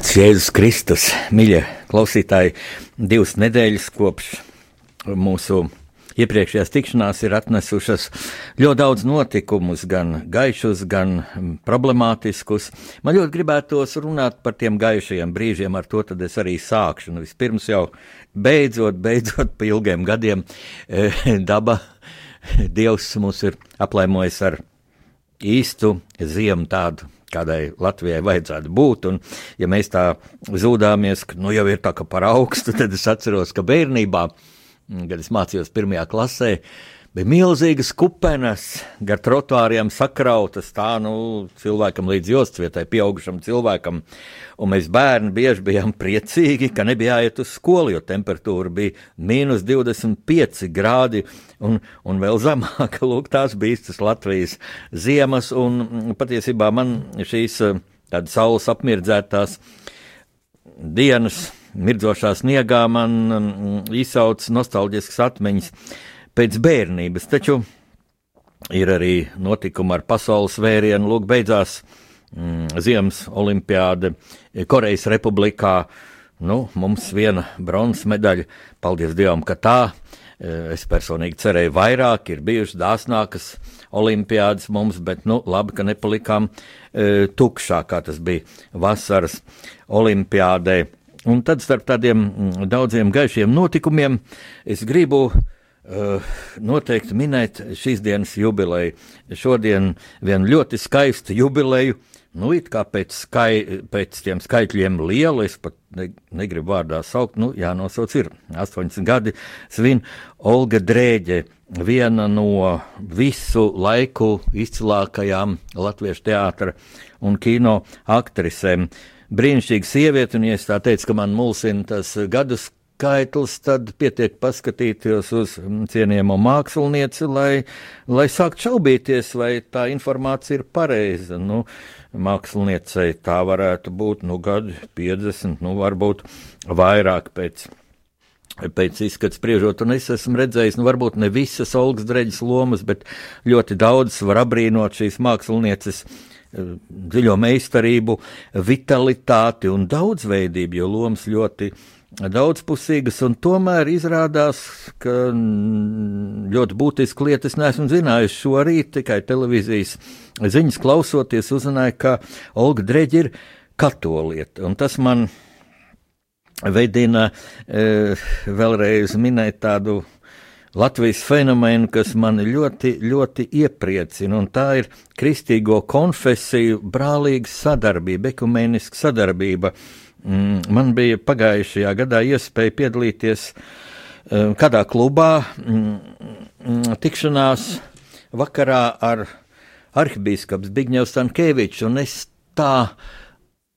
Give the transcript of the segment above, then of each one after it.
Slavēts Jēzus Kristus, mīļie klausītāji, divas nedēļas kopš mūsu iepriekšējās tikšanās ir atnesušas ļoti daudz notikumus, gan gaišus, gan problemātiskus. Man ļoti gribētos runāt par tiem gaišajiem brīžiem, ar to tad es arī sākšu. Nu, vispirms jau beidzot, beidzot, pa ilgiem gadiem eh, daba, Dievs mūs ir aplaimojis ar īstu ziemu tādu kādai Latvijai vajadzētu būt. Un, ja mēs tā zūdāmies, ka nu jau ir tā kā par augstu, tad es atceros, ka bērnībā kad es mācījos pirmajā klasē, bija milzīgas kupenes, gar trotūriem sakrautas, tā nu, cilvēkam līdz jostvietai, pieaugušam cilvēkam. Un mēs bērni bieži bijām priecīgi, ka nebija jāiet uz skolu, jo temperatūra bija mīnus 25 grādi un, un vēl zemāka. Lūk, tās bija tas Latvijas ziemas, un mm, patiesībā man šīs eh, tādas saules apmirdzētās dienas mirdzošā sniegā man mm, izsauc nostalģiskas atmiņas pēc bērnības. Taču ir arī notikumi ar pasaules vērienu. Lūk, beidzās mm, Ziemas olimpiāde Korejas republikā. Nu, mums viena bronzas medaļa, paldies Dievam, ka tā. E, es personīgi cerēju vairāk, ir bijušas dāsnākas olimpiādas mums, bet nu, labi, ka nepalikām e, tukšā, kā tas bija vasaras olimpiādē. Un tad starp tādiem mm, daudziem gaišiem notikumiem es gribu uh, noteikti minēt šīs dienas jubileju. Šodien vienu ļoti skaistu jubileju, nu, it kā pēc, skai, pēc tiem skaitļiem liela, es pat ne, negribu vārdā saukt, nu, jānosauc ir 80 gadi, svin Olga Drēģe, viena no visu laiku izcilākajām latviešu teātra un kino aktrisēm. Brīnišķīga sieviete, un, ja es tā teicu, ka man mulsina tas gadu skaitlis, tad pietiek paskatīties uz cienījamo mākslinieci, lai, lai sākt šaubīties, vai tā informācija ir pareiza. Nu, māksliniecei tā varētu būt, nu, gadi 50, nu, varbūt vairāk pēc pēc izskata spriežot, un es esmu redzējis, nu, varbūt ne visas Olgas dreģis lomas, bet ļoti daudz var abrīnot šīs mākslinieces dziļo meistarību, vitalitāti un daudzveidību, jo lomas ļoti daudzpusīgas, un tomēr izrādās, ka ļoti būtiski lietas nesmu zinājis. Šorīt tikai televīzijas ziņas klausoties, uzzināju, ka Olga Dreģi ir katolieta, un tas man veidina e, vēlreiz minēt tādu Latvijas fenomenu, kas mani ļoti, ļoti iepriecina, un tā ir kristīgo konfesiju brālīga sadarbība, ekumēniska sadarbība. Mm, man bija pagājušajā gadā iespēja piedalīties um, kādā klubā, mm, tikšanās vakarā ar arhibīskaps Bigņevs Tankēvičs, un es tā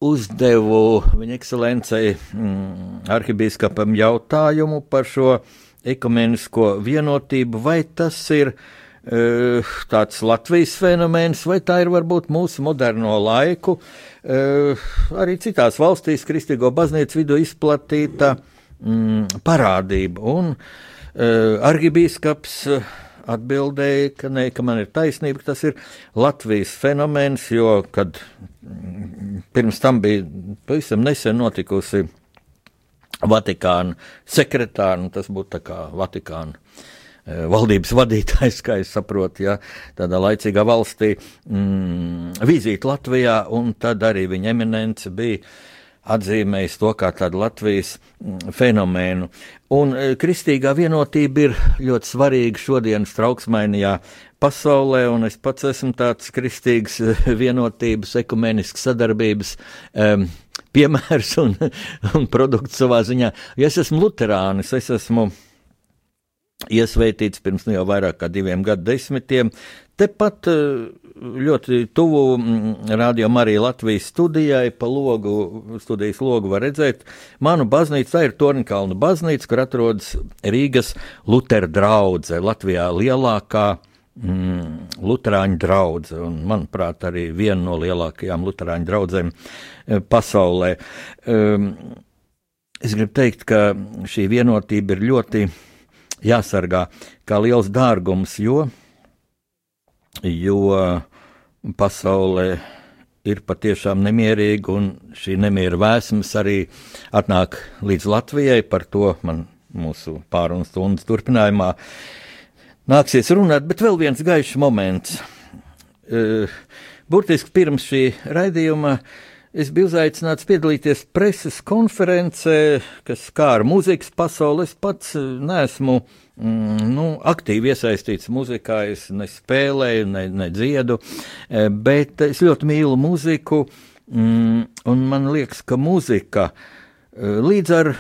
uzdevu viņa ekscelencei mm, arhibīskapam jautājumu par šo ekumenisko vienotību, vai tas ir uh, tāds Latvijas fenomens, vai tā ir varbūt mūsu moderno laiku, uh, arī citās valstīs kristīgo baznīcu vidu izplatīta mm, parādība. Un uh, arhibīskaps atbildēja, ka, ne, ka man ir taisnība, ka tas ir Latvijas fenomens, jo, kad mm, pirms tam bija pavisam nesen notikusi Vatikāna sekretāru, un tas būtu tā kā Vatikāna valdības vadītājs, kā es saprotu, ja, tādā laicīgā valstī, mm, vizīti Latvijā, un tad arī viņa eminence bija atzīmējis to kā tādu Latvijas mm, fenomēnu. Un e, kristīgā vienotība ir ļoti svarīga šodienas trauksmainajā pasaulē, un es pats esmu tāds kristīgs e, vienotības, ekumenisks sadarbības um, piemērs un, un produkts savā ziņā. Ja es esmu luterānis, es esmu iesvētīts pirms nu jau vairāk kā diviem gadu desmitiem. Tepat uh, ļoti tuvu mm, rādījumam arī Latvijas studijai, pa logu, studijas logu var redzēt. Manu baznīcu, tā ir Torņkalna baznīca, kur atrodas Rīgas Lutera draudze, Latvijā lielākā mm, Lutāņu drauga, un manuprāt, arī viena no lielākajām Lutāņu draugiem eh, pasaulē. Um, es gribu teikt, ka šī vienotība ir ļoti jāsargā kā liels dārgums, jo jo pasaulē ir patiešām nemierīga, un šī nemiera vēsmas arī atnāk līdz Latvijai. Par to man mūsu pārunas stundas turpinājumā nāksies runāt, bet vēl viens gaišs moments. E, burtiski pirms šī raidījuma es biju uzaicināts piedalīties preses konferencē, kas skāra mūzikas pasauli. Es pats neesmu uh, mm, nu, aktīvi iesaistīts muzikā. Es nespēlēju, ne, ne dziedu, e, bet es ļoti mīlu muziku. Mm, un man liekas, ka muzika e, līdz ar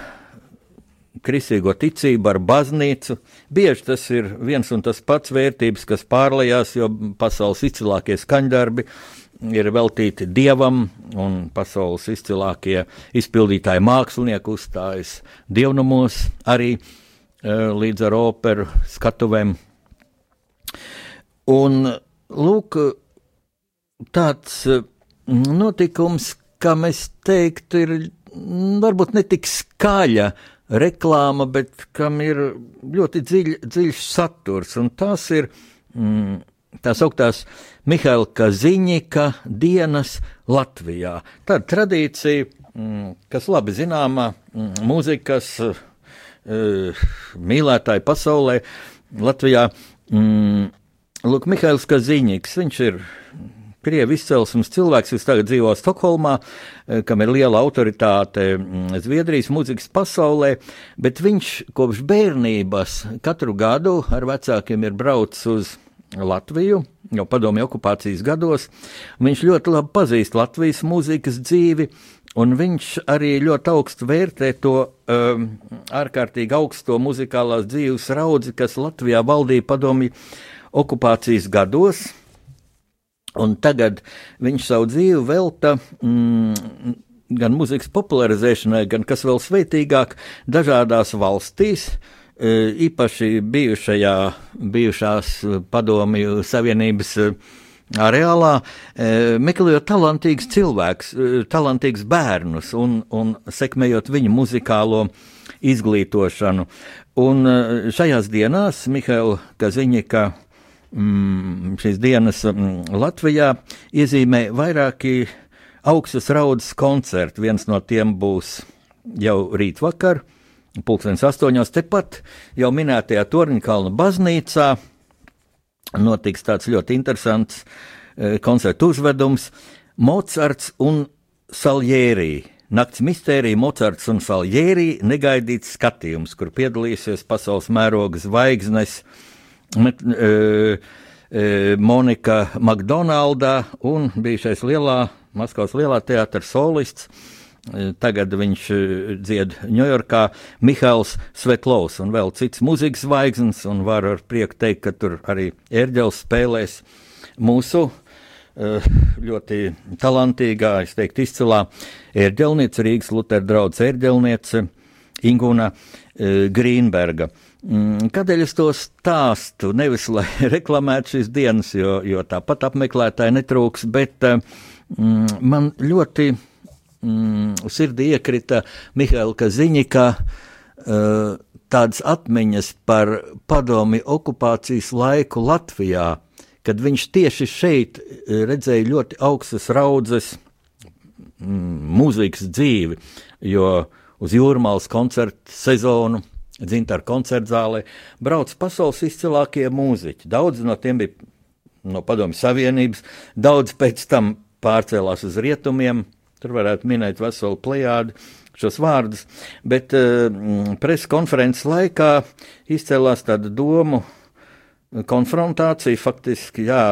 kristīgo ticību, ar baznīcu. Bieži tas ir viens un tas pats vērtības, kas pārlējās, jo pasaules izcilākie skaņdarbi ir veltīti dievam, un pasaules izcilākie izpildītāji mākslinieki uzstājas dievnamos arī. Eh, līdz ar operu skatuvēm. Un lūk, tāds eh, notikums, kā mēs teiktu, ir varbūt ne tik skaļa reklāma, bet kam ir ļoti dziļ, dziļš saturs, un tās ir mm, tās augtās Mihaila Kaziņika dienas Latvijā. Tāda tradīcija, mm, kas labi zināma mm, mūzikas Eh, mīlētāji pasaulē, Latvijā. Mm, Lūk, Mihails Kazīņiks, viņš ir Krievu izcelsmes cilvēks, kas tagad dzīvo Stokholmā, eh, kam ir liela autoritāte Zviedrijas mūzikas pasaulē, bet viņš kopš bērnības katru gadu ar vecākiem ir braucis uz Latviju, jau padomju okupācijas gados. Viņš ļoti labi pazīst Latvijas mūzikas dzīvi, Un viņš arī ļoti augstu vērtē to um, ārkārtīgi augsto muzikālās dzīves raudzi, kas Latvijā valdīja padomju okupācijas gados. Un tagad viņš savu dzīvi velta mm, gan mūzikas popularizēšanai, gan, kas vēl sveitīgāk, dažādās valstīs, e, īpaši bijušajā, bijušās padomju savienības areālā, e, meklējot talantīgus cilvēkus, e, talantīgus bērnus un, un sekmējot viņu muzikālo izglītošanu. Un e, šajās dienās Mihaila Kaziņika mm, šīs dienas mm, Latvijā iezīmē vairāki augstas raudas koncerti. Viens no tiem būs jau rīt vakar, pulkstens astoņos, tepat jau minētajā Torņkalna baznīcā notiks tāds ļoti interesants uh, koncertu uzvedums - Mocards un Saljērī. Nakts mistērija, Mocards un Saljērī negaidīts skatījums, kur piedalīsies pasaules mēroga zvaigznes met, uh, uh, Monika Makdonalda un bijušais lielā, Maskavas lielā teātra solists Tagad viņš eh, dzied Ņujorkā Mihails Svetlovs un vēl cits mūzikas zvaigznes, un var ar prieku teikt, ka tur arī ērģelis spēlēs mūsu eh, ļoti talantīgā, es teiktu, izcilā ērģelniece, Rīgas Lutera draugs ērģelniece Ingūna eh, Grīnberga. Mm, kādēļ es to stāstu? Nevis lai reklamētu šīs dienas, jo, jo tāpat apmeklētāji netrūks, bet mm, man ļoti mm, sirdī iekrita Mihaila Kaziņika uh, tādas atmiņas par padomi okupācijas laiku Latvijā, kad viņš tieši šeit eh, redzēja ļoti augstas raudzes mm, mūzikas dzīvi, jo uz jūrmālas koncertu sezonu Dzintāra koncertzālē brauc pasaules izcilākie mūziķi. Daudz no tiem bija no Padomju Savienības, daudz pēc tam pārcēlās uz rietumiem, Tur varētu minēt veselu plējādu šos vārdus, bet uh, preses konferences laikā izcēlās tāda domu konfrontācija, faktiski, jā,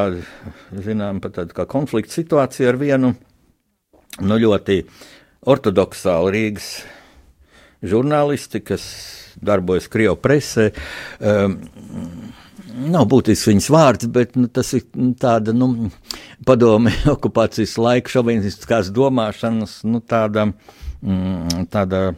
zinām, pat tāda kā konflikta situācija ar vienu, nu, ļoti ortodoksāli Rīgas žurnālisti, kas darbojas Krievijas presē. Um, Nav būtisks viņas vārds, bet nu, tas ir tāda nu, padome okupācijas laika šovinistiskās domāšanas, nu, tāda, mm, tāda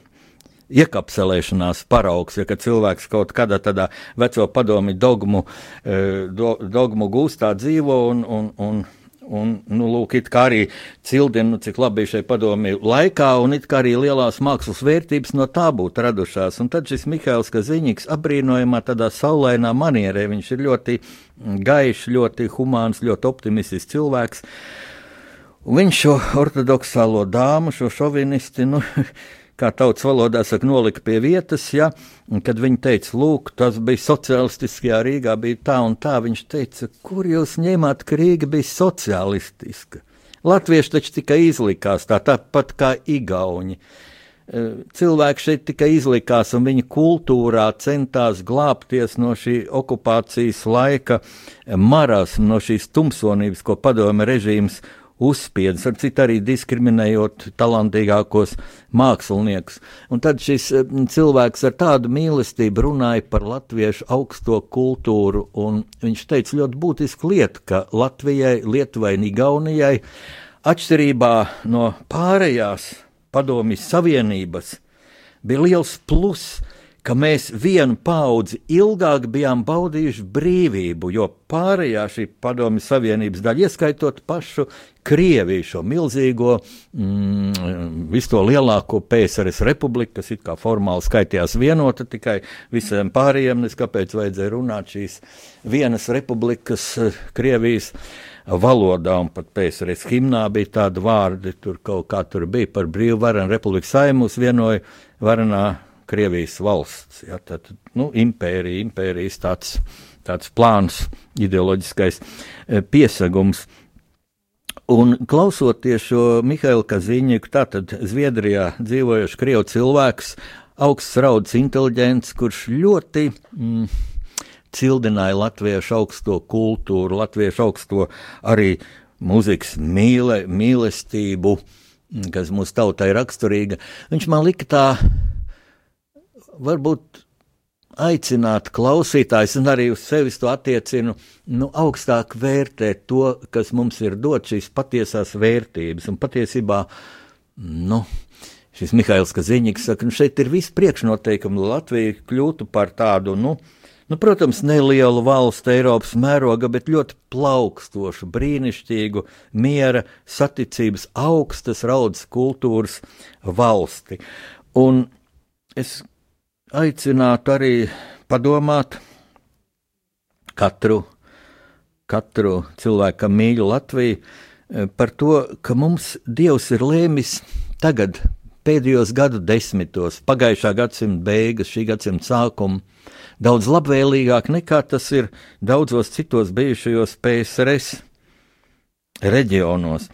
iekapselēšanās paraugs, ja cilvēks kaut kādā tādā veco padomi dogmu, eh, do, dogmu gūstā dzīvo un, un, un Un, nu, lūk, it kā arī cildina, nu, cik labi bija šai padomju laikā, un it kā arī lielās mākslas vērtības no tā būtu radušās. Un tad šis Mihails Kaziņģis apbrīnojamā tādā saulainā manierē, viņš ir ļoti gaišs, ļoti humāns, ļoti optimistisks cilvēks. Un viņš šo ortodoksālo dāmu, šo šovinisti, nu, kā tautas valodā saka, nolika pie vietas, ja, kad viņi teica, lūk, tas bija sociālistiskajā Rīgā, bija tā un tā, viņš teica, kur jūs ņēmāt, ka Rīga bija sociālistiska? Latvieši taču tikai izlikās tā, tāpat kā Igauni. E, cilvēki šeit tikai izlikās, un viņa kultūrā centās glābties no šī okupācijas laika marasma, no šīs tumsonības, ko padome režīms uzspiedis, ar citu arī diskriminējot talantīgākos māksliniekus. Un tad šis eh, cilvēks ar tādu mīlestību runāja par latviešu augsto kultūru, un viņš teica ļoti būtisku lietu, ka Latvijai, Lietuvai un Igaunijai atšķirībā no pārējās padomjas savienības bija liels pluss ka mēs vienu paudzi ilgāk bijām baudījuši brīvību, jo pārējā šī padomju savienības daļa, ieskaitot pašu Krieviju, šo milzīgo, mm, visu to lielāko PSRS republiku, kas it kā formāli skaitījās vienota, tikai visiem pārējiem, nes kāpēc vajadzēja runāt šīs vienas republikas eh, Krievijas valodā, un pat PSRS himnā bija tādi vārdi, tur kaut kā tur bija par brīvu varenu republiku saimus vienoja varenā Krievijas valsts. Ja, tad, nu, impērija, impērijas tāds, tāds plāns, ideoloģiskais e, piesagums. Un klausoties šo Mihailu Kazīņiku, tātad Zviedrijā dzīvojošs krievu cilvēks, augsts raudas inteliģents, kurš ļoti mm, cildināja latviešu augsto kultūru, latviešu augsto arī mūzikas mīle, mīlestību, kas mūsu tautai raksturīga. Viņš man lika tā varbūt aicināt klausītājus, un arī uz sevis to attiecinu, nu, augstāk vērtēt to, kas mums ir dots, šīs patiesās vērtības. Un patiesībā, nu, šis Mihails Kaziņģis saka, nu, šeit ir viss priekšnoteikumi, lai Latvija kļūtu par tādu, nu, nu, protams, nelielu valstu Eiropas mēroga, bet ļoti plaukstošu, brīnišķīgu, miera, saticības, augstas raudas kultūras valsti. Un es aicinātu arī padomāt katru, katru cilvēku, kam mīl Latviju, eh, par to, ka mums Dievs ir lēmis tagad, pēdējos gadu desmitos, pagājušā gadsimta beigas, šī gadsimta sākuma, daudz labvēlīgāk nekā tas ir daudzos citos bijušajos PSRS reģionos.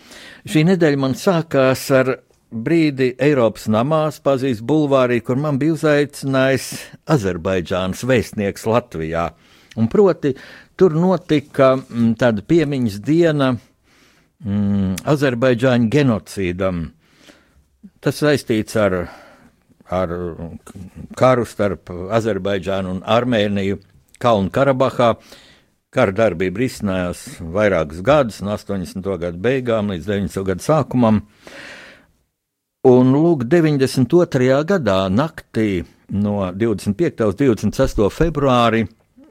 Šī nedēļa man sākās ar brīdi Eiropas namā, Spazijas bulvārī, kur man bija uzaicinājis Azerbaidžānas vēstnieks Latvijā. Un proti, tur notika m, mm, tāda piemiņas diena mm, Azerbaidžāņu genocīdam. Tas saistīts ar, ar karu starp Azerbaidžānu un Armēniju Kalnu Karabahā. Kara darbība risinājās vairākus gadus, no 80. gadu beigām līdz 90. gadu sākumam. Uh, Un lūk, 92. gadā naktī no 25. uz 26. februāri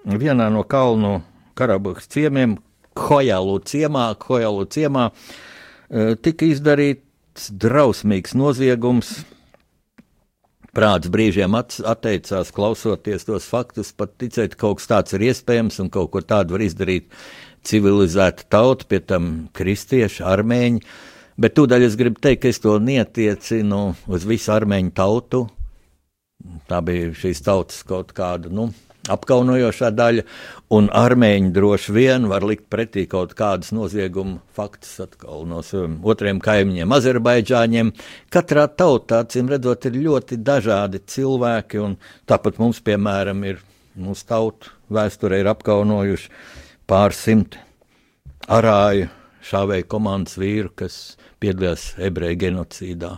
vienā no kalnu Karabahas ciemiem, Hojalu ciemā, Hojalu ciemā e, tika izdarīts drausmīgs noziegums. Prāts brīžiem atteicās klausoties tos faktus, pat ticēt, ka kaut kas tāds ir iespējams un kaut ko tādu var izdarīt civilizēta tauta, pie tam kristieši, armēņi. Uh, Bet tūdaļ es gribu teikt, ka es to netiecinu uz visu armēņu tautu. Tā bija šīs tautas kaut kāda, nu, apkaunojošā daļa, un armēņi droši vien var likt pretī kaut kādas nozieguma faktus atkal no otriem kaimiņiem, Azerbaidžāņiem. Katrā tautā, acīm redzot, ir ļoti dažādi cilvēki, un tāpat mums, piemēram, ir mūsu tautu vēsturē ir apkaunojuši pārsimt arāju šāvēju komandas vīru, kas piedalījās ebreju genocīdā.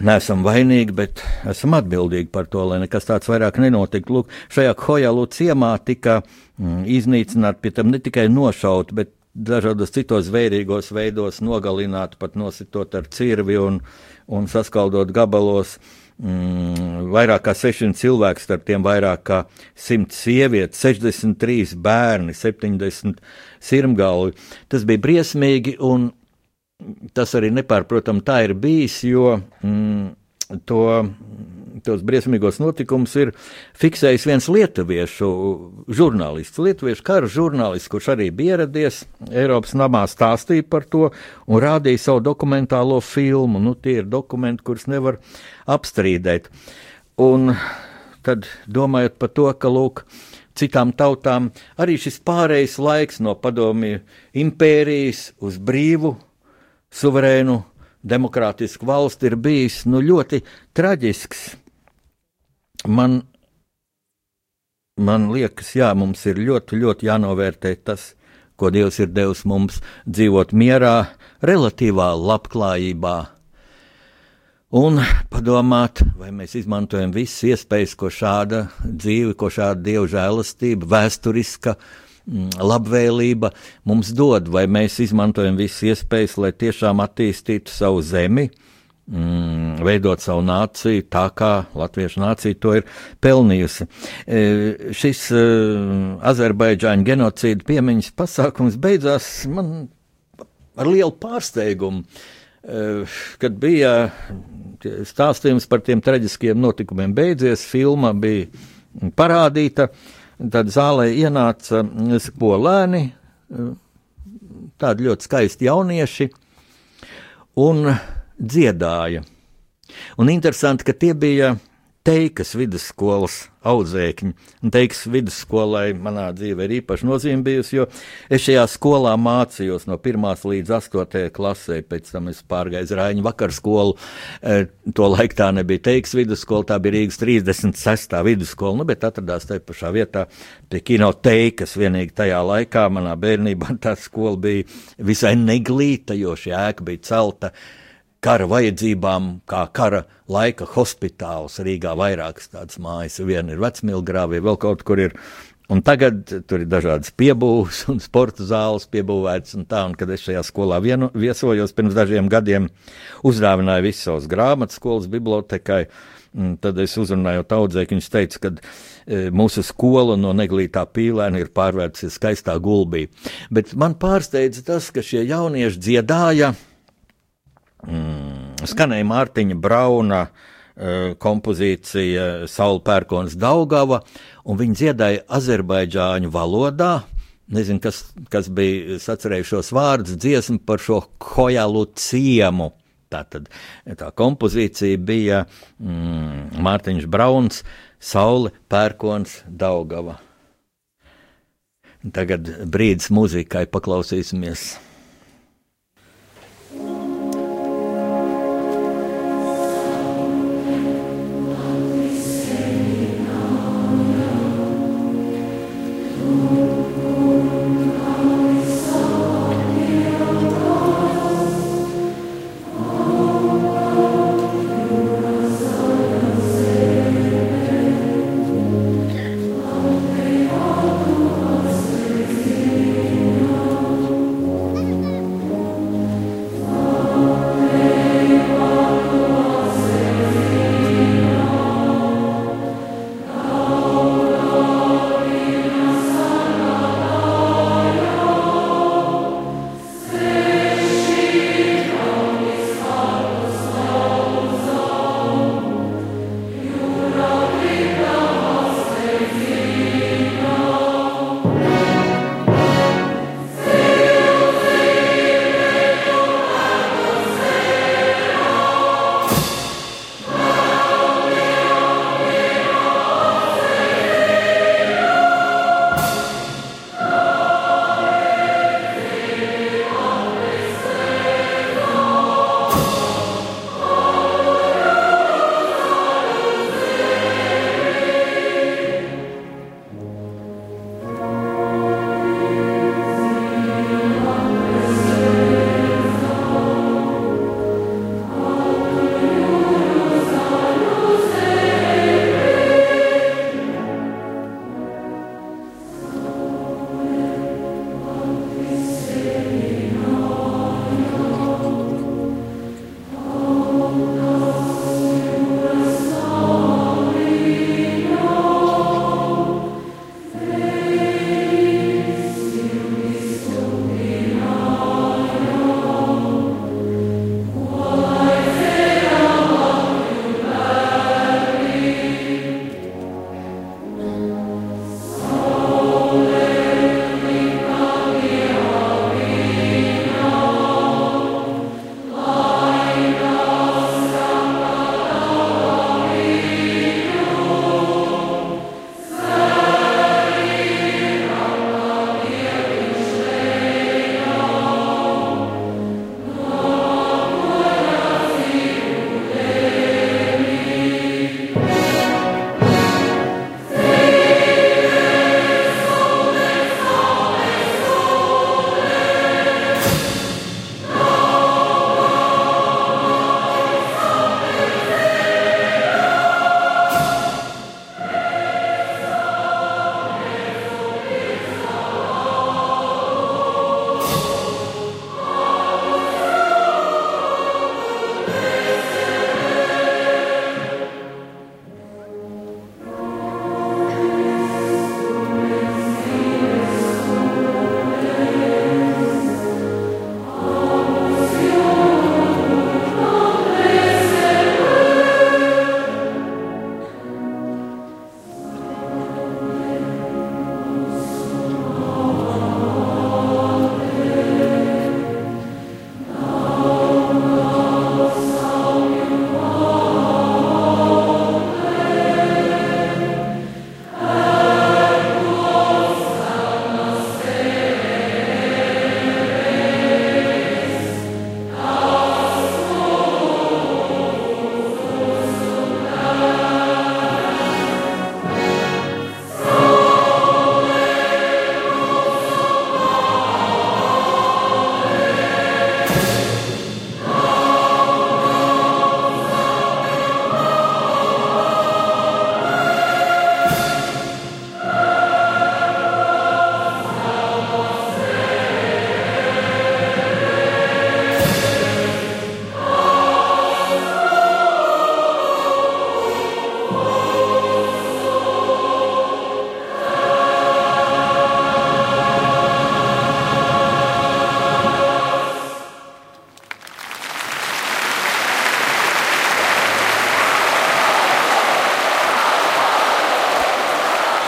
neesam vainīgi, bet esam atbildīgi par to, lai nekas tāds vairāk nenotiktu. Lūk, šajā Hojalu ciemā tika mm, iznīcināti, pie tam ne tikai nošaut, bet dažādos citos vērīgos veidos nogalināt, pat nositot ar cirvi un, un saskaldot gabalos. Mm, vairāk kā 600 cilvēku, starp tiem vairāk kā 100 sievietes, 63 bērni, 70 sirmgalvi. Tas bija briesmīgi, un tas arī nepārprotam tā ir bijis, jo mm, to tos briesmīgos notikumus ir fiksējis viens lietuviešu žurnālists, lietuviešu kara žurnālists, kurš arī bija ieradies Eiropas namā, stāstīja par to un rādīja savu dokumentālo filmu. Nu, tie ir dokumenti, kurus nevar apstrīdēt. Un tad domājot par to, ka lūk, citām tautām arī šis pārejas laiks no padomju impērijas uz brīvu, suverēnu demokrātisku valsti ir bijis nu, ļoti traģisks. Man, man liekas, jā, mums ir ļoti, ļoti jānovērtē tas, ko Dievs ir devis mums dzīvot mierā, relatīvā labklājībā. Un padomāt, vai mēs izmantojam visas iespējas, ko šāda dzīve, ko šāda dievu žēlastība, vēsturiska mm, labvēlība mums dod, vai mēs izmantojam visas iespējas, lai tiešām attīstītu savu zemi, uh, mm, veidot savu nāciju tā, kā latviešu nācija to ir pelnījusi. E, šis e, Azerbaidžāņu genocīda piemiņas pasākums beidzās man ar lielu pārsteigumu, e, kad bija stāstījums par tiem traģiskiem notikumiem beidzies, filma bija parādīta, tad zālē ienāca skolēni, e, tādi ļoti skaisti jaunieši, un dziedāja. Un interesanti, ka tie bija Teikas vidusskolas audzēkņi. Un Teikas vidusskolai manā dzīvē ir īpaši nozīme bijusi, jo es šajā skolā mācījos no 1 līdz 8 klasē, pēc tam es pārgāju Rāņu vakaru skolu. E, to laiku tā nebija Teikas vidusskola, tā bija Rīgas 36. vidusskola, nu, bet atradās tajā pašā vietā pie kino Teikas. Vienīgi tajā laikā manā bērnībā tā skola bija visai neglīta, jo šī ēka bija celta kara vajadzībām, kā kara laika hospitāls Rīgā. Vairākas tādas mājas, viena ir vecmilgrāvie, vēl kaut kur ir. Un tagad tur ir dažādas piebūves un sporta zāles piebūvētas un tā, un kad es šajā skolā vienu, viesojos pirms dažiem gadiem, uzrāvināju visas savas grāmatas skolas bibliotekai, tad es uzrunāju audzēkņu, viņš teica, ka e, mūsu skola no neglītā pīlēna ir pārvērtusies skaistā gulbī. Bet man pārsteidza tas, ka šie jaunieši dziedāja, mm, skanēja Mārtiņa Brauna uh, kompozīcija Saula Pērkons Daugava, un viņi dziedāja azerbaidžāņu valodā. Nezinu, kas, kas bija sacerējušos vārdus dziesmu par šo hojalu ciemu. Tātad tā kompozīcija bija mm, Mārtiņš Brauns, Saule Pērkons Daugava. Tagad brīdis mūzikai paklausīsimies.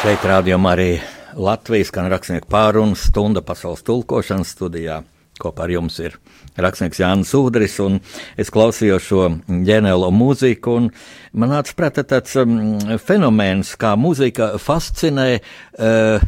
Šeit rādījumā arī Latvijas kā rakstnieku pārunas stunda pasaules tulkošanas studijā. Kopā ar jums ir rakstnieks Jānis Udris, un es klausījos šo ģeniālo mūziku, man nāca prātā tāds um, fenomens, kā mūzika fascinē. Uh,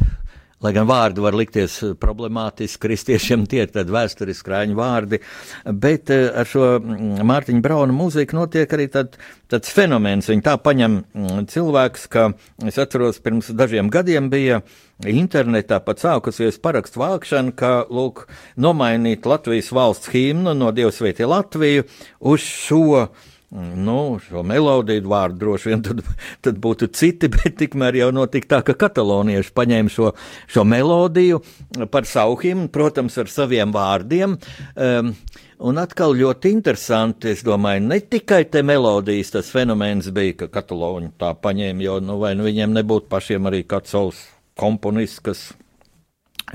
Lai gan vārdi var likties problemātiski, kristiešiem tie ir vēsturiski krāņu vārdi, bet uh, ar šo mm, Mārtiņa Brauna mūziku notiek arī tād, tāds fenomens. Viņi tā paņem mm, cilvēks, ka es atceros, pirms dažiem gadiem bija internetā pat sākusies parakstu vākšana, ka, lūk, nomainīt Latvijas valsts himnu no Dievsvētī Latviju uz šo Nu, šo melodiju vārdu droši vien tad, tad būtu citi, bet tikmēr jau notika tā, ka katalonieši paņēma šo, šo melodiju par savu himnu, protams, ar saviem vārdiem. Um, Un atkal ļoti interesanti, es domāju, ne tikai te melodijas tas fenomens bija, ka katalāņi tā paņēma, jo nu, vai nu viņiem nebūtu pašiem arī kāds savs komponists, kas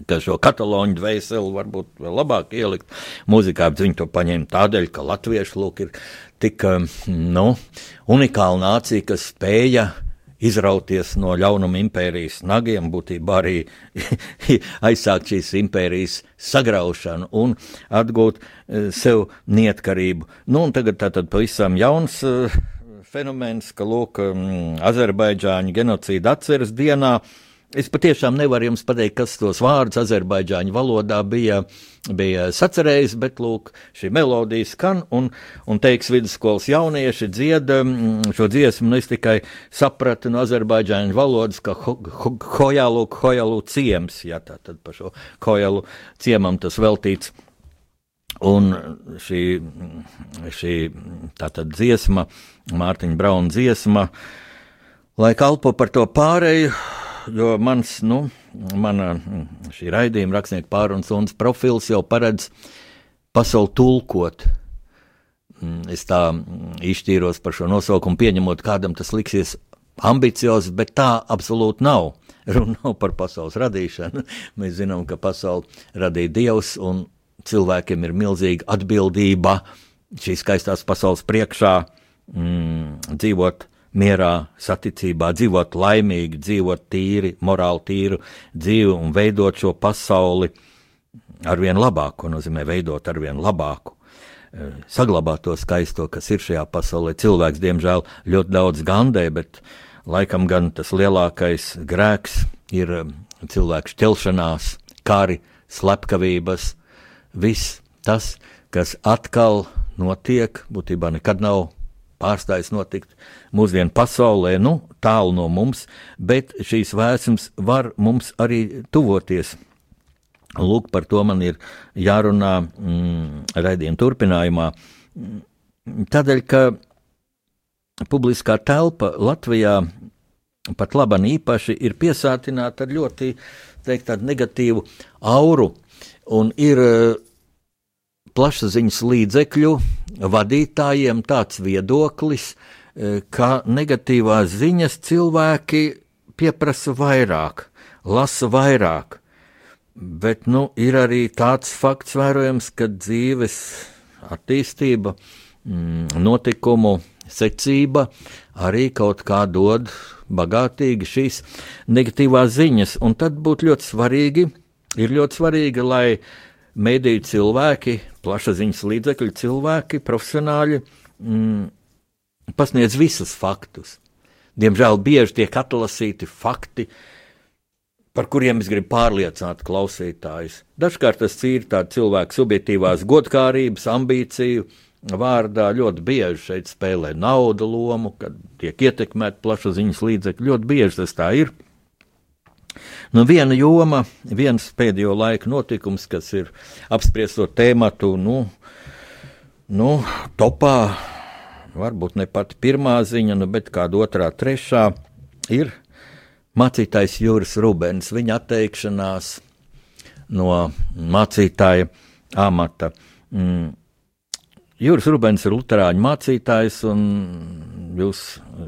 ka šo katalāņu dvēseli varbūt vēl labāk ielikt mūzikā, bet viņi to paņēma tādēļ, ka latvieši lūk ir tik um, nu, unikāla nācija, kas spēja izrauties no ļaunuma impērijas nagiem, būtībā arī aizsākt šīs impērijas sagraušanu un atgūt uh, sev neatkarību. Nu, tagad tātad pavisam jauns uh, fenomens, ka lūk, um, Azerbaidžāņu genocīda atceras dienā uh, Es patiešām nevaru jums pateikt, kas tos vārdus azerbaidžāņu valodā bija, bija sacerējis, bet lūk, šī melodija skan un, un teiks vidusskolas jaunieši dzieda mm, šo dziesmu, nu es tikai sapratu no azerbaidžāņu valodas, ka ho, ho, hojalu, hojalu ciems, jā, tā tad par šo hojalu ciemam tas veltīts. Un šī, šī tātad dziesma, Mārtiņa Brauna dziesma, lai kalpo par to pārēju, jo mans, nu, mana šī raidījuma rakstnieka pārunas un profils jau paredz pasauli tulkot. Mm, es tā izšķīros par šo nosaukumu, pieņemot, kādam tas liksies ambiciozs, bet tā absolūti nav. Runa nav par pasaules radīšanu. Mēs zinām, ka pasauli radīja Dievs, un cilvēkiem ir milzīga atbildība šīs skaistās pasaules priekšā mm, dzīvot mierā, saticībā, dzīvot laimīgi, dzīvot tīri, morāli tīru dzīvi un veidot šo pasauli arvien labāku, ko nozīmē veidot arvien labāku. Eh, saglabāt to skaisto, kas ir šajā pasaulē. Cilvēks, diemžēl, ļoti daudz gandē, bet laikam gan tas lielākais grēks ir eh, cilvēku šķelšanās, kari, slepkavības, viss tas, kas atkal notiek, būtībā nekad nav pārstājis notikt mūsdienu pasaulē, nu, tālu no mums, bet šīs vēsmas var mums arī tuvoties. Lūk, par to man ir jārunā mm, raidījuma turpinājumā. Tādēļ, ka publiskā telpa Latvijā pat labam īpaši ir piesātināta ar ļoti teikt, negatīvu auru, un ir plašsaziņas līdzekļu vadītājiem tāds viedoklis, e, ka negatīvās ziņas cilvēki pieprasa vairāk, lasa vairāk. Bet nu, ir arī tāds fakts vērojams, ka dzīves attīstība, mm, notikumu secība arī kaut kā dod bagātīgi šīs negatīvās ziņas. Un tad būtu ļoti svarīgi, ir ļoti svarīgi, lai uh, mediju cilvēki, plašsaziņas līdzekļu cilvēki, profesionāļi mm, pasniedz visus faktus. Diemžēl bieži tiek atlasīti fakti, par kuriem es gribu pārliecināt klausītājus. Dažkārt tas ir tāds cilvēks subjektīvās godkārības, ambīciju vārdā. Ļoti bieži šeit spēlē nauda lomu, kad tiek ietekmēta plašsaziņas līdzekļi. Ļoti bieži tas tā ir. Nu, viena joma, viens pēdējo laiku notikums, kas ir apspriesto tēmatu, nu, nu, topā, varbūt ne pati pirmā ziņa, nu, bet kāda otrā, trešā, ir mācītājs Juris Rubens, viņa atteikšanās no mācītāja amata. Mm. Juris Rubens ir Lutāņu mācītājs, un jūs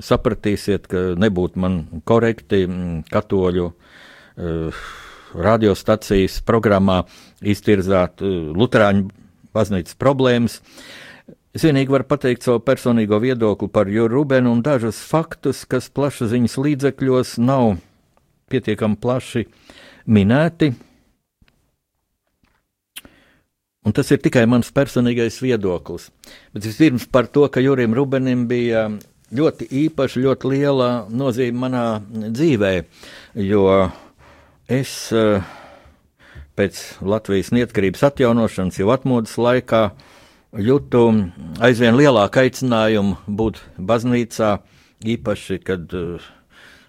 sapratīsiet, ka nebūtu man korekti mm, katoļu uh, radiostacijas programmā iztirzāt uh, Lutāņu baznīcas problēmas. Es vienīgi varu pateikt savu personīgo viedokli par Juru Rubenu un dažus faktus, kas plašsaziņas līdzekļos nav pietiekami plaši minēti. Un tas ir tikai mans personīgais viedoklis. Bet vispirms par to, ka Jurim Rubenim bija ļoti īpaša, ļoti liela nozīme manā dzīvē, jo es uh, pēc Latvijas neatkarības atjaunošanas jau atmodas laikā jūtu aizvien lielāku aicinājumu būt baznīcā, īpaši, kad uh,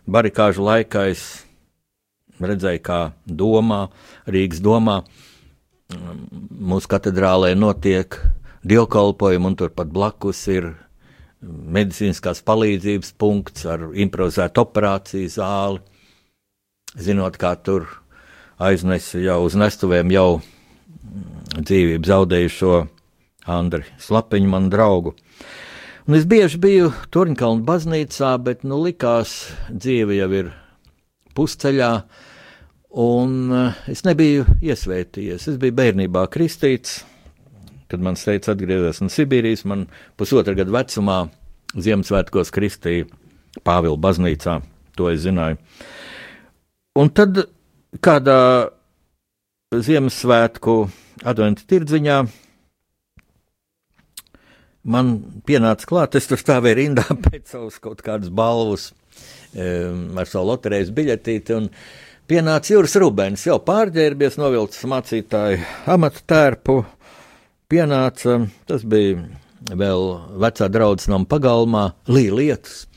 barikāžu laikā es redzēju, kā domā, Rīgas domā, mūsu katedrālē notiek dievkalpojumi, un turpat blakus ir medicīniskās palīdzības punkts ar improvizētu operāciju zāli, zinot, kā tur aiznesa jau uz nestuvēm jau dzīvību zaudējušo Andri Slapiņu, manu draugu. Un es bieži biju Turnkalnu baznīcā, bet nu likās, dzīve jau ir pusceļā, un eh, es nebiju iesvētījies. Es biju bērnībā kristīts, kad man teica atgriezies no Sibīrijas, man pusotra gada vecumā Ziemassvētkos kristīja Pāvila baznīcā, to es zināju. Un tad kādā Ziemassvētku adventu tirdziņā man pienāca klāt, es tur stāvēju rindā pēc savas kaut kādas balvas um, ar savu loterijas biļetīti, pienāca Juris Rubens, jau pārģērbies, novilcis mācītāju amatu tērpu, pienāca, tas bija vēl vecā draudzes nama pagalmā, Lī lietas,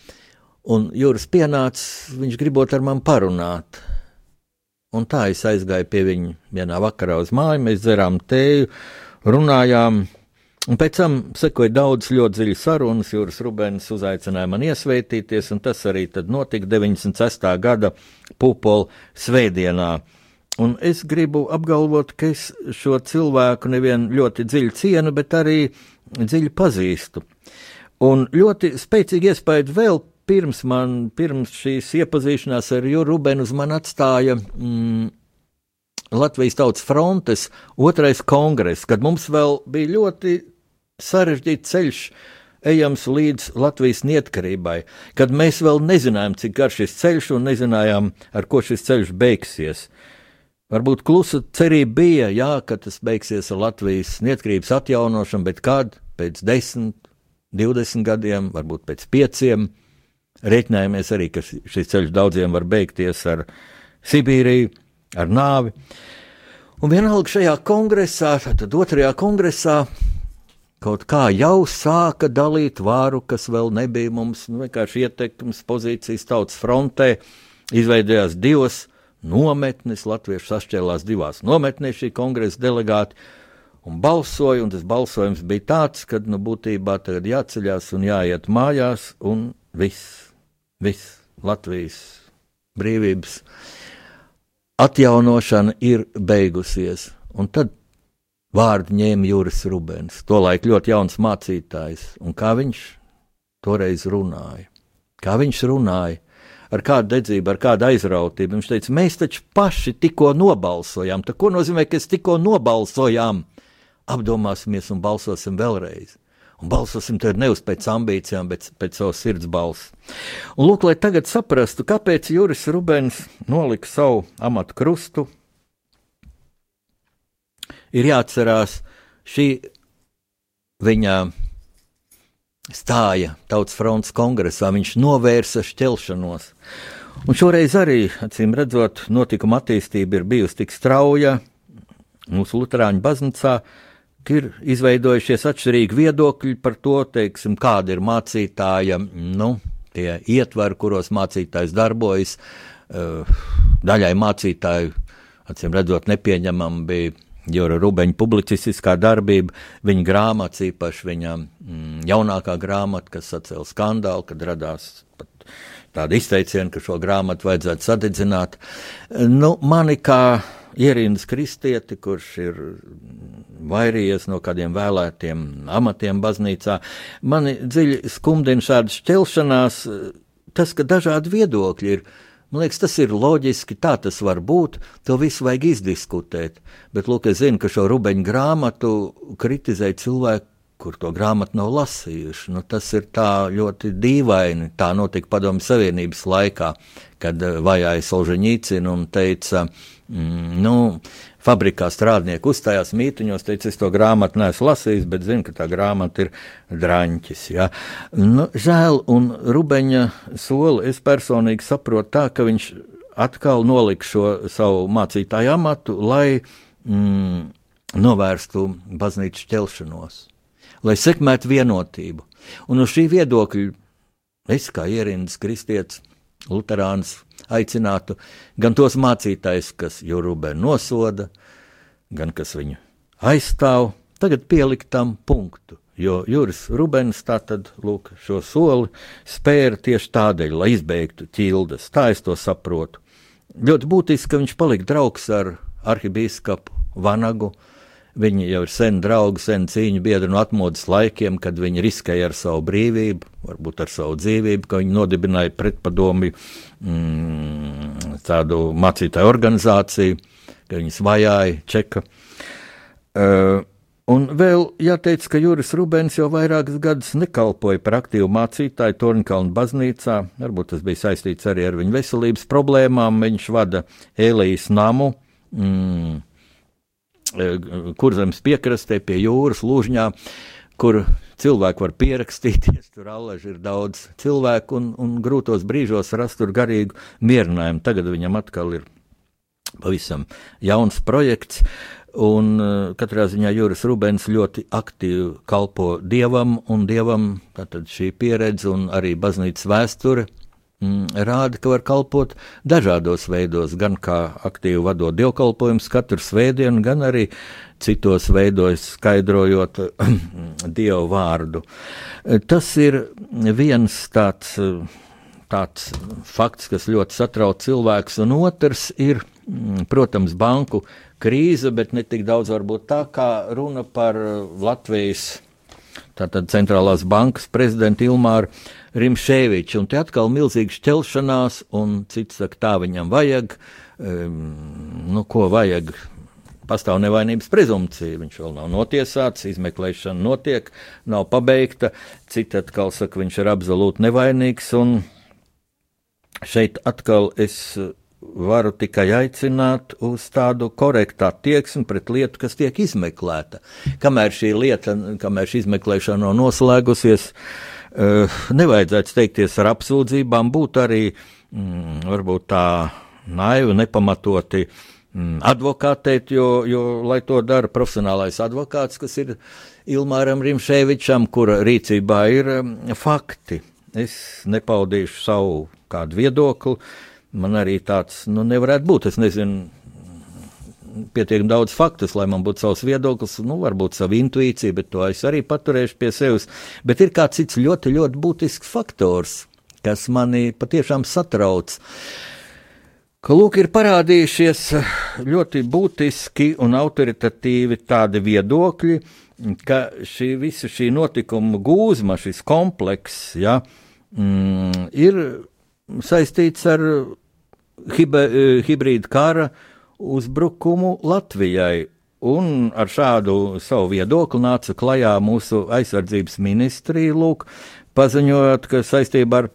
un Juris pienāca, viņš gribot ar mani parunāt. Un tā es aizgāju pie viņa vienā vakarā uz māju, mēs dzerām tēju, runājām. Un pēc tam sekoja daudz ļoti dziļas sarunas. Jūras Rubens uzaicināja man iesvētīties, un tas arī notika 96. gada pupola svētdienā. Un es gribu apgalvot, ka es šo cilvēku nevien ļoti dziļi cienu, bet arī dziļi pazīstu. Un ļoti spēcīgi iespēju vēl pirms man, pirms šīs iepazīšanās ar Juru Rubenu, man atstāja mm, Latvijas Tautas frontes otrais kongress, kad mums vēl bija ļoti sarežģīts ceļš ejams līdz Latvijas neatkarībai, kad mēs vēl nezinājām, cik garš šis ceļš un nezinājām, ar ko šis ceļš beigsies. Varbūt klusa cerība bija, jā, ka tas beigsies ar Latvijas neatkarības atjaunošanu, bet kad pēc desmit, divdesmit gadiem, varbūt pēc pieciem, Reiķinājāmies arī, ka šis ceļš daudziem var beigties ar Sibīriju, ar nāvi. Un vienalga šajā kongresā, tad otrajā kongresā, kaut kā jau sāka dalīt vāru, kas vēl nebija mums nu, vienkārši ietekmes pozīcijas tautas frontē. Izveidojās divas nometnes, latvieši sašķēlās divās nometnēs šī kongresa delegāti un balsoja, un tas balsojums bija tāds, ka, nu, būtībā tagad jāceļās un jāiet mājās, un viss viss Latvijas brīvības atjaunošana ir beigusies. Un tad vārdu ņēma Juris Rubens, tolaik ļoti jauns mācītājs, un kā viņš toreiz runāja. Kā viņš runāja, ar kādu dedzību, ar kādu aizrautību. Viņš teica, mēs taču paši tikko nobalsojām. Tā ko nozīmē, ka es tikko nobalsojām? Apdomāsimies un balsosim vēlreiz un balsosim tad nevis pēc ambīcijām, bet pēc savas sirds balss. Un lūk, lai tagad saprastu, kāpēc Juris Rubens nolika savu amatu krustu, ir jāatcerās šī viņa stāja Tautas fronts kongresā, viņš novērsa šķelšanos. Un šoreiz arī, acīm redzot, notikuma attīstība ir bijusi tik strauja mūsu Lutāņu baznīcā, ka ir izveidojušies atšķirīgi viedokļi par to, teiksim, kāda ir mācītāja, nu, tie ietvari, kuros mācītājs darbojas. Eh, daļai mācītāju, acīm redzot, nepieņemam bija Jura Rubeņa publicistiskā darbība, viņa grāmatas, īpaši viņa mm, jaunākā grāmata, kas sacēla skandālu, kad radās tāda izteiciena, ka šo grāmatu vajadzētu sadedzināt. Nu, mani kā ierindas kristieti, kurš ir vairījies no kādiem vēlētiem amatiem baznīcā. Mani dziļi skumdina šāda šķelšanās, tas, ka dažādi viedokļi ir. Man liekas, tas ir loģiski, tā tas var būt. To visu vajag izdiskutēt. Bet, lūk, es zinu, ka šo rubeņu grāmatu kritizē cilvēki, kur to grāmatu nav lasījuši. Nu, tas ir tā ļoti dīvaini. Tā notika Padomju Savienības laikā, kad eh, vajāja Solženīcinu un teica, mm, nu, fabrikā strādnieki uzstājās mītiņos, teica, es to grāmatu neesmu lasījis, bet zinu, ka tā grāmata ir draņķis. Ja. Nu, žēl, un Rubeņa soli es personīgi saprotu tā, ka viņš atkal nolika šo savu mācītāju amatu, lai mm, novērstu baznīcas ķelšanos, lai sekmētu vienotību. Un uz šī viedokļa es kā ierindas kristietis, luterāns, aicinātu gan tos mācītājus, kas Jurubē nosoda, gan kas viņu aizstāv, tagad pielikt tam punktu. Jo Juris Rubens tātad lūk, šo soli spēra tieši tādēļ, lai izbeigtu ķildes. Tā es to saprotu. Ļoti būtiski, ka viņš palika draugs ar arhibīskapu Vanagu. Viņi jau ir sen draugi, sen cīņu biedri no atmodas laikiem, kad viņi riskēja ar savu brīvību, varbūt ar savu dzīvību, ka viņi nodibināja pretpadomju mm, tādu mācītāju organizāciju, ka viņas vajāja čeka. Uh, Un vēl jāteic, ka Juris Rubens jau vairākus gadus nekalpoja par aktīvu mācītāju Tornkalnu baznīcā. Varbūt tas bija saistīts arī ar viņa veselības problēmām. Viņš vada Elijas namu, mm, e, kur zemes piekrastē pie jūras lūžņā, kur cilvēki var pierakstīties. Tur allaži ir daudz cilvēku un, un grūtos brīžos rast tur garīgu mierinājumu. Tagad viņam atkal ir pavisam jauns projekts. Un uh, katrā ziņā Juris Rubens ļoti aktīvi kalpo dievam, un dievam šī pieredze un arī baznīcas vēsture rāda, ka var kalpot dažādos veidos, gan kā aktīvi vadot dievkalpojumus katru svētdienu, gan arī citos veidos skaidrojot dievu vārdu. Tas ir viens tāds, tāds fakts, kas ļoti satrauc cilvēks, un otrs ir, mm, protams, banku krīze, bet ne tik daudz varbūt tā kā runa par Latvijas tātad centrālās bankas prezidentu Ilmāru Rimšēviču. Un te atkal milzīga šķelšanās, un cits saka, tā viņam vajag, um, nu ko vajag. Pastāv nevainības prezumpcija, viņš vēl nav notiesāts, izmeklēšana notiek, nav pabeigta. Citi atkal saka, viņš ir absolūti nevainīgs, un šeit atkal es varu tikai aicināt uz tādu korektu attieksmi pret lietu, kas tiek izmeklēta. Kamēr šī lieta, kamēr šī izmeklēšana nav noslēgusies, uh, nevajadzētu steigties ar apsūdzībām, būt arī mm, varbūt tā naivi, nepamatoti mm, advokātēt, jo, jo, lai to dara profesionālais advokāts, kas ir Ilmāram Rimšēvičam, kura rīcībā ir um, fakti. Es nepaudīšu savu kādu viedokli, man arī tāds nu, nevarētu būt. Es nezinu, pietiekami daudz faktus, lai man būtu savs viedoklis, nu, varbūt sava intuīcija, bet to es arī paturēšu pie sevis. Bet ir kāds cits ļoti, ļoti būtisks faktors, kas mani patiešām satrauc. Ka lūk, ir parādījušies ļoti būtiski un autoritatīvi tādi viedokļi, ka šī visa šī notikuma gūzma, šis komplekss, ja, mm, ir saistīts ar hibrīda kara uzbrukumu Latvijai. Un ar šādu savu viedokli nāca klajā mūsu aizsardzības ministrija, lūk, paziņojot, ka saistībā ar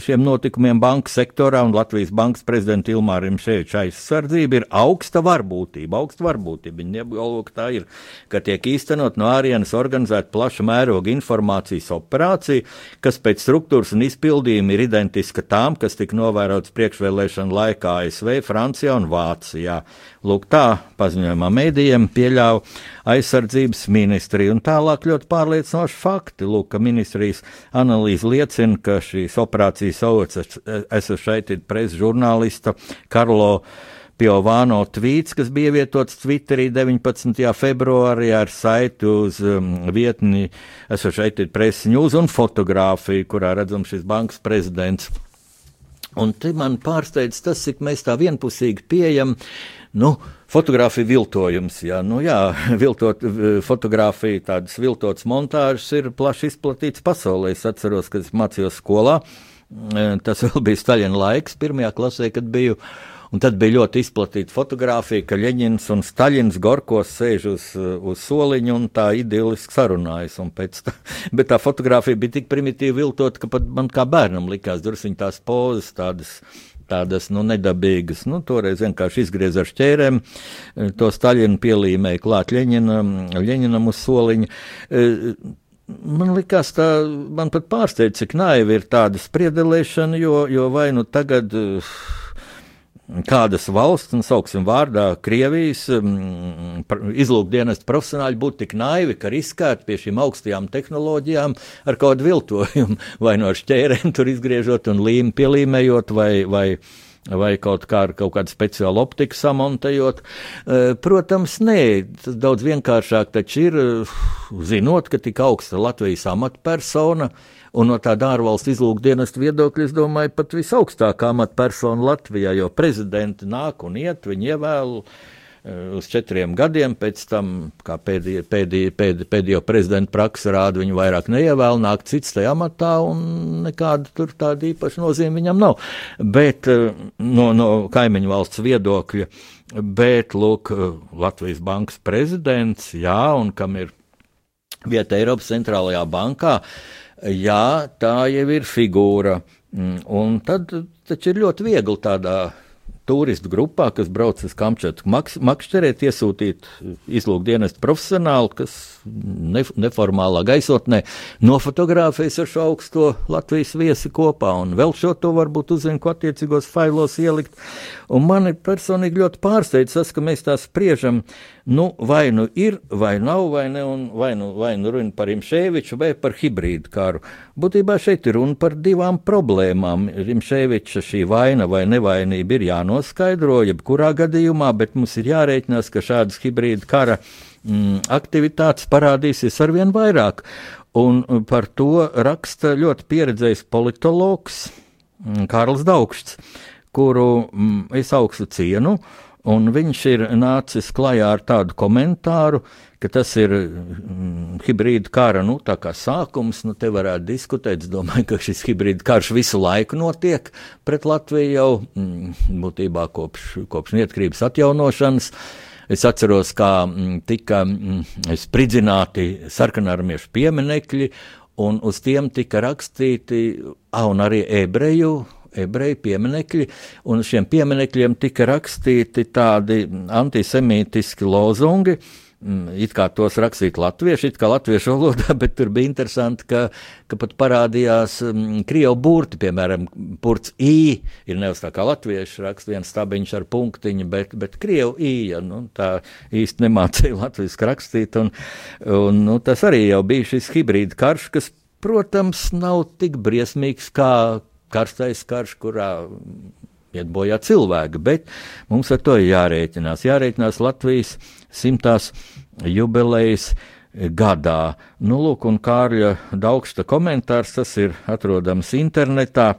šiem notikumiem bankas sektorā un Latvijas bankas prezidenta Ilmāram Ševiča aizsardzība ir augsta varbūtība. Augsta varbūtība. Viņa apgalvo, ka tā ir, ka tiek īstenot no ārienes organizēta plaša mēroga informācijas operācija, kas pēc struktūras un izpildījuma ir identiska tām, kas tika novērotas priekšvēlēšana laikā ASV, Francijā un Vācijā. Lūk, tā paziņojumā mēdījiem pieļāva aizsardzības ministrija. Un tālāk ļoti pārliecinoši fakti. Lūk, ka ministrijas analīze liecina, ka šīs operācijas avots, esmu šeit presa žurnālista Karlo. Piovāno tvīts, kas bija vietots Twitterī 19. februārī ar saiti uz um, vietni, esmu šeit ir presa news un fotografiju, kurā redzam šis bankas prezidents. Un te man pārsteidz tas, cik mēs tā vienpusīgi pieejam Nu, fotografija viltojums, jā, nu, jā viltot fotografija, tādas viltotas montāžas ir plaši izplatīts pasaulē. Es atceros, kad es mācījos skolā, tas vēl bija Staļina laiks, pirmajā klasē, kad biju. Un tad bija ļoti izplatīta fotografija, ka Ļeņins un Staļins Gorkos sēž uz, uz soliņa un tā idiliski sarunājas. Tā, bet tā fotografija bija tik primitīvi viltot, ka pat man kā bērnam likās, viņa tās pozas tādas tādas nu, nedabīgas. Nu, toreiz vienkārši izgriez ar šķērēm, to Staļinu pielīmēja klāt Ļeņinam, Ļeņinam uz soliņa. Man liekas, tā man pat pārsteidz, cik naivi ir tāda spriedelēšana, jo, jo vai nu tagad. Uh, kādas valsts, nosauksim vārdā, Krievijas um, izlūkdienas profesionāļi būtu tik naivi, ka riskētu pie šīm augstajām tehnoloģijām ar kādu viltojumu, vai no šķērēm tur izgriežot un līmi pielīmējot, vai, vai, vai kaut, kā ar kaut kādu speciālu optiku samontējot. Uh, protams, nē, tas daudz vienkāršāk taču ir, zinot, ka tik augsta Latvijas amatpersona, Un no tāda ārvalstu izlūkdienas viedokļa, es domāju, pat visaugstākā amatpersona Latvijā, jo prezidenti nāk un iet, viņi ievēlu eh, uz četriem gadiem, pēc tam, kā pēdējo, pēdējo, pēdējo, pēdējo prezidentu praksa rāda, viņu vairāk neievēl, nāk cits tajā amatā, un nekāda tur tāda īpaša nozīme viņam nav. Bet eh, no, no kaimiņu valsts viedokļa, bet, lūk, Latvijas bankas prezidents, jā, un kam ir vieta Eiropas centrālajā bankā, uh, jā, tā jau ir figūra. Mm, un tad taču ir ļoti viegli tādā turistu grupā, kas brauc uz Kamčatu, makšķerēt, iesūtīt izlūkdienestu profesionāli, kas ne, neformālā gaisotnē nofotografēs ar šo augsto Latvijas viesi kopā, un vēl šo to varbūt uzzina, ko attiecīgos failos ielikt. Un mani personīgi ļoti pārsteidz tas, ka mēs tā spriežam, nu, vai nu ir, vai nav, vai ne, vai nu, vai nu runa par Imšēviču vai par hibrīdu karu. Būtībā šeit ir runa par divām problēmām. Imšēviča šī vaina vai nevainība ir jānoskaidro, jebkurā gadījumā, bet mums ir jārēķinās, ka šādas hibrīda kara mm, aktivitātes parādīsies arvien vairāk. Un par to raksta ļoti pieredzējis politologs mm, Kārls Daugšs, kuru mm, es augstu cienu. Un viņš ir nācis klajā ar tādu komentāru, ka tas ir mm, hibrīda kara nu, sākums. Nu, te varētu diskutēt. Es domāju, ka šis hibrīda karš visu laiku notiek pret Latviju jau mm, būtībā kopš, kopš neatkarības atjaunošanas. Es atceros, kā mm, tika mm, spridzināti sarkanarmiešu pieminekļi, un uz tiem tika rakstīti, ah, un arī ebreju ebreju pieminekļi, un šiem pieminekļiem tika rakstīti tādi antisemītiski lozungi. Mm, it kā tos rakstīt latvieši, it kā latviešu valodā, bet tur bija interesanti, ka, ka pat parādījās um, krievu burti, piemēram, burts I ir nevis tā kā latvieši raksta viens stabiņš ar punktiņu, bet, bet krievu I, ja, nu, tā īsti nemācīja latviešu rakstīt, un, un nu, tas arī jau bija šis hibrīda karš, kas, protams, nav tik briesmīgs kā, karstais karš, kurā iet bojā cilvēki, bet mums ar to ir jārēķinās. Jārēķinās Latvijas simtās jubilejas gadā. Nu, lūk, un Kārļa Daugsta komentārs, tas ir atrodams internetā.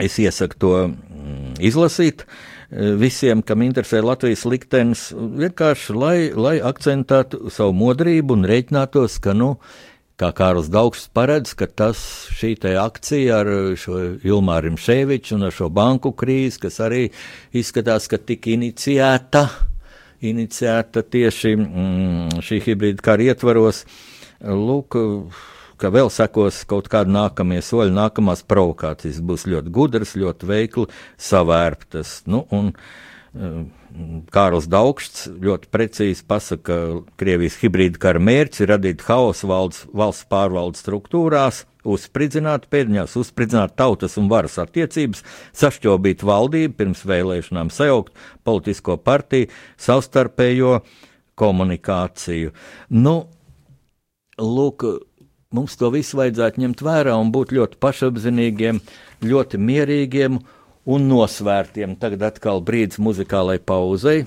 Es iesaku to mm, izlasīt eh, visiem, kam interesē Latvijas liktenis, vienkārši lai, lai akcentētu savu modrību un rēķinātos, ka, nu, kā Kārls Daugs paredz, ka tas šī akcija ar šo Ilmāru Ševiču un ar šo banku krīzi, kas arī izskatās, ka tika iniciēta, iniciēta tieši mm, šī hibrīda kara ietvaros, lūk, ka vēl sekos kaut kādi nākamie soļi, nākamās provokācijas būs ļoti gudras, ļoti veikli savērptas. Nu, un, uh, Kārls Daugšs ļoti precīzi pasaka, ka Krievijas hibrīda kara mērķis ir radīt haosu valsts, valsts pārvaldes struktūrās, uzspridzināt pēdiņās, uzspridzināt tautas un varas attiecības, sašķobīt valdību pirms vēlēšanām, sajaukt politisko partiju, savstarpējo komunikāciju. Nu, lūk, mums to visu vajadzētu ņemt vērā un būt ļoti pašapzinīgiem, ļoti mierīgiem un nosvērtiem. Tagad atkal brīdis muzikālai pauzei.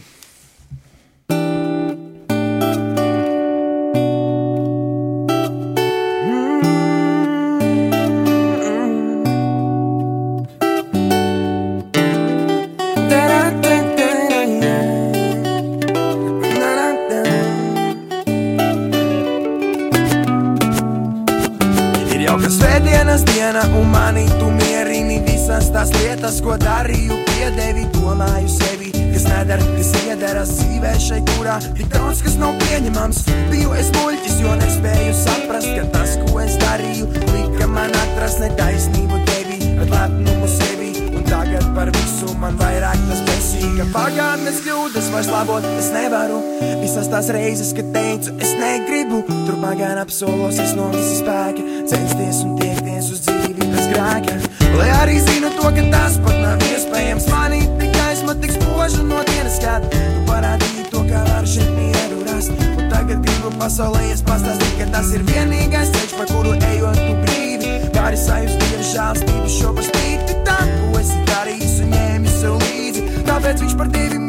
Labot es nevaru, visas tās reizes, kad teicu, es negribu, tur pagāna apsolos es no visas spēka, censties un tiekties uz dzīvi bez grēka. Lai arī zinu to, ka tas pat nav iespējams manīt, tik gaisma tik spoža no dienas skata. Tu parādīji to, kā var šeit mieru rast. Un tagad gribu pasaulē es pastāstīt, ka tas ir vienīgais ceļš, pa kuru ejot tu brīvi. Vari sajust dieva žālstību šo par spīti tam, ko esi darījis un ņēmis sev līdzi. Tāpēc viņš par tevi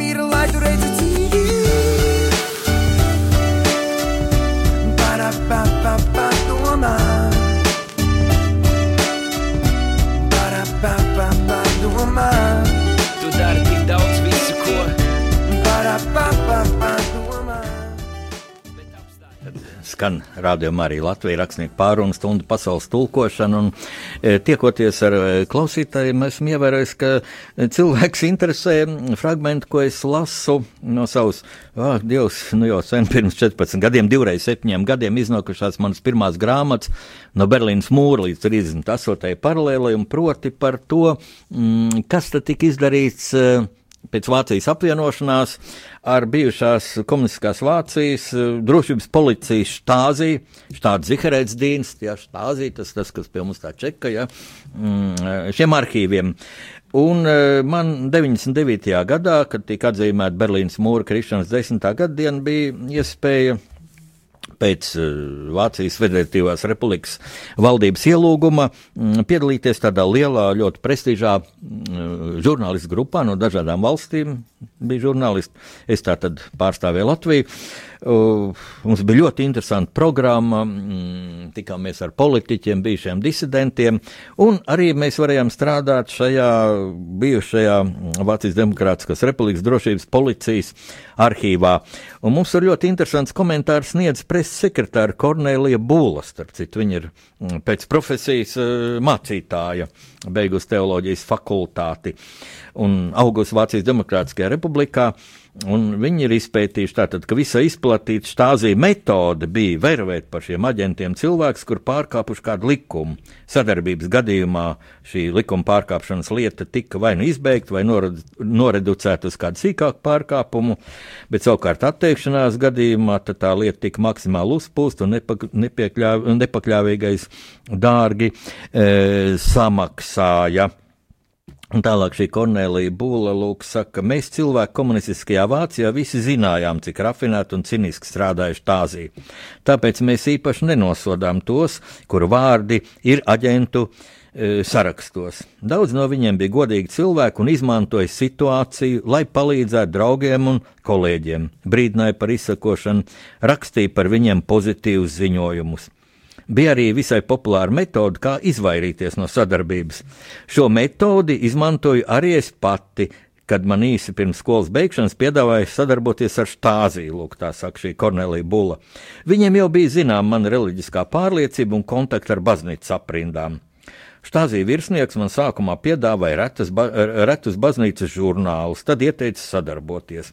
Skan rādījumā arī Latvijas rakstnieku pārunu stundu pasaules tulkošana. Un, e, tiekoties ar e, klausītājiem, esmu ievērojis, ka e, cilvēks interesē fragment, ko es lasu no savas, ah, Dievs, nu jau sen pirms 14 gadiem, divreiz septiņiem gadiem iznākušās manas pirmās grāmatas no Berlīnas mūra līdz 38. paralēlai, un proti par to, mm, kas tad tika izdarīts. e, pēc Vācijas apvienošanās ar bijušās komunistiskās Vācijas eh, drošības policijas štāzī, štāda Ziherēts dienas, jā, štāzī, tas, tas, kas pie mums tā čeka, jā, mm, šiem arhīviem. Un eh, man 99. gadā, kad tika atzīmēta Berlīnas mūra krišanas desmitā gada diena, bija iespēja pēc eh, Vācijas Federatīvās Republikas valdības ielūguma mm, piedalīties tādā lielā, ļoti prestižā mm, žurnālistu grupā no dažādām valstīm. Bija žurnālisti, es tā tad pārstāvēju Latviju. Mums bija ļoti interesanta programma, mm, tikāmies ar politiķiem, bijušiem disidentiem, un arī mēs varējām strādāt šajā bijušajā Vācijas Demokrātiskās Republikas drošības policijas arhīvā. Un mums ir ļoti interesants komentārs sniedz preses sekretāra Kornelija Būla, starp citu, viņa ir mm, pēc profesijas uh, mācītāja, beigus teoloģijas fakultāti un augus Vācijas Demokrātiskajā republikā. Un viņi ir izpētījuši tātad, ka visa izplatīta štāzija metode bija vervēt par šiem aģentiem cilvēks, kur pārkāpuši kādu likumu. Sadarbības gadījumā šī likuma pārkāpšanas lieta tika vai nu izbeigta, vai nored- noreducēta uz kādu sīkāku pārkāpumu, bet savukārt atteikšanās gadījumā tā lieta tika maksimāli uzpūsta un nepakļāvīgais dārgi e, samaksāja. Un tālāk šī Kornelija Būla lūk saka, mēs cilvēki komunistiskajā Vācijā visi zinājām, cik rafinēti un ciniski strādājuši tāzī. Tāpēc mēs īpaši nenosodām tos, kuru vārdi ir aģentu e, sarakstos. Daudz no viņiem bija godīgi cilvēki un izmantoja situāciju, lai palīdzētu draugiem un kolēģiem, brīdināja par izsakošanu, rakstīja par viņiem pozitīvus ziņojumus. Bija arī visai populāra metode, kā izvairīties no sadarbības. Šo metodi izmantoju arī es pati, kad man īsi pirms skolas beigšanas piedāvāja sadarboties ar štāziju, lūk, tā saka šī Kornelija Bula. Viņiem jau bija zinām mana reliģiskā pārliecība un kontakti ar baznīcas aprindām. Štāzija virsnieks man sākumā piedāvāja retas, ba retus baznīcas žurnālus, tad ieteica sadarboties.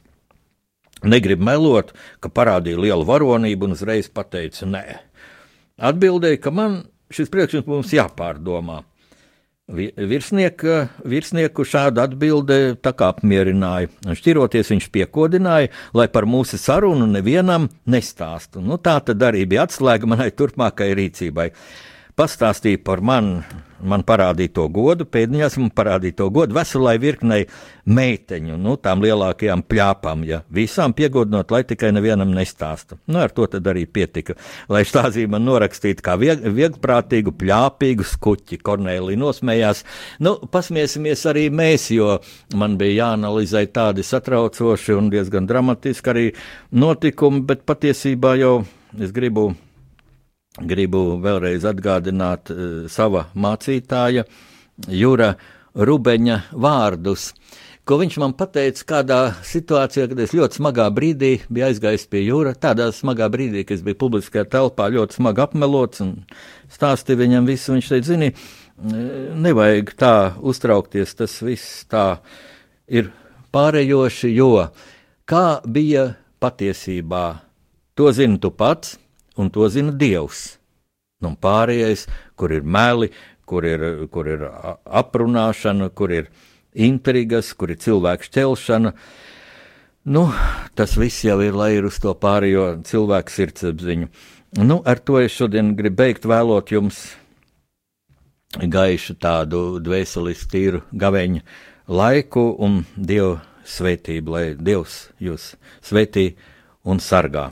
Negribu melot, ka parādīja lielu varonību un uzreiz pateica nē. Atbildēja, ka man šis priekšlikums jāpārdomā. Vi- Virsnieka, virsnieku tā kā apmierināja. Šķiroties viņš piekodināja, lai par mūsu sarunu nevienam nestāstu. Nu, tā tad arī bija atslēga manai turpmākajai rīcībai. Pastāstīja par mani, man parādīto godu, pēdiņās man parādīto godu veselai virknei meiteņu, nu, tām lielākajām pļāpām, ja visām piegodinot, lai tikai nevienam nestāstu. Nu, ar to tad arī pietika, lai štāzīja man norakstītu kā vieg, viegprātīgu, pļāpīgu skuķi. Kornēlī nosmējās. Nu, pasmiesimies arī mēs, jo man bija jāanalizē tādi satraucoši un diezgan dramatiski arī notikumi, bet patiesībā jau es gribu gribu vēlreiz atgādināt uh, sava mācītāja Jūra Rubeņa vārdus, ko viņš man pateica kādā situācijā, kad es ļoti smagā brīdī biju aizgājis pie jūra. Tādā smagā brīdī, kad es biju publiskajā telpā, ļoti smagi apmelots un stāstīju viņam visu. Viņš teica, zini, nevajag tā uztraukties, tas viss tā ir pārējoši, jo kā bija patiesībā, to zini tu pats, un to zina Dievs. Nu, pārējais, kur ir meli, kur ir, kur ir aprunāšana, kur ir intrigas, kur ir cilvēku šķelšana. Nu, tas viss jau ir, lai ir uz to pārējo cilvēku sirdsapziņu. Nu, ar to es šodien gribu beigt, vēlot jums gaišu tādu dvēselis tīru gaveņu laiku un Dievu svētību, lai Dievs jūs svētī un sargā.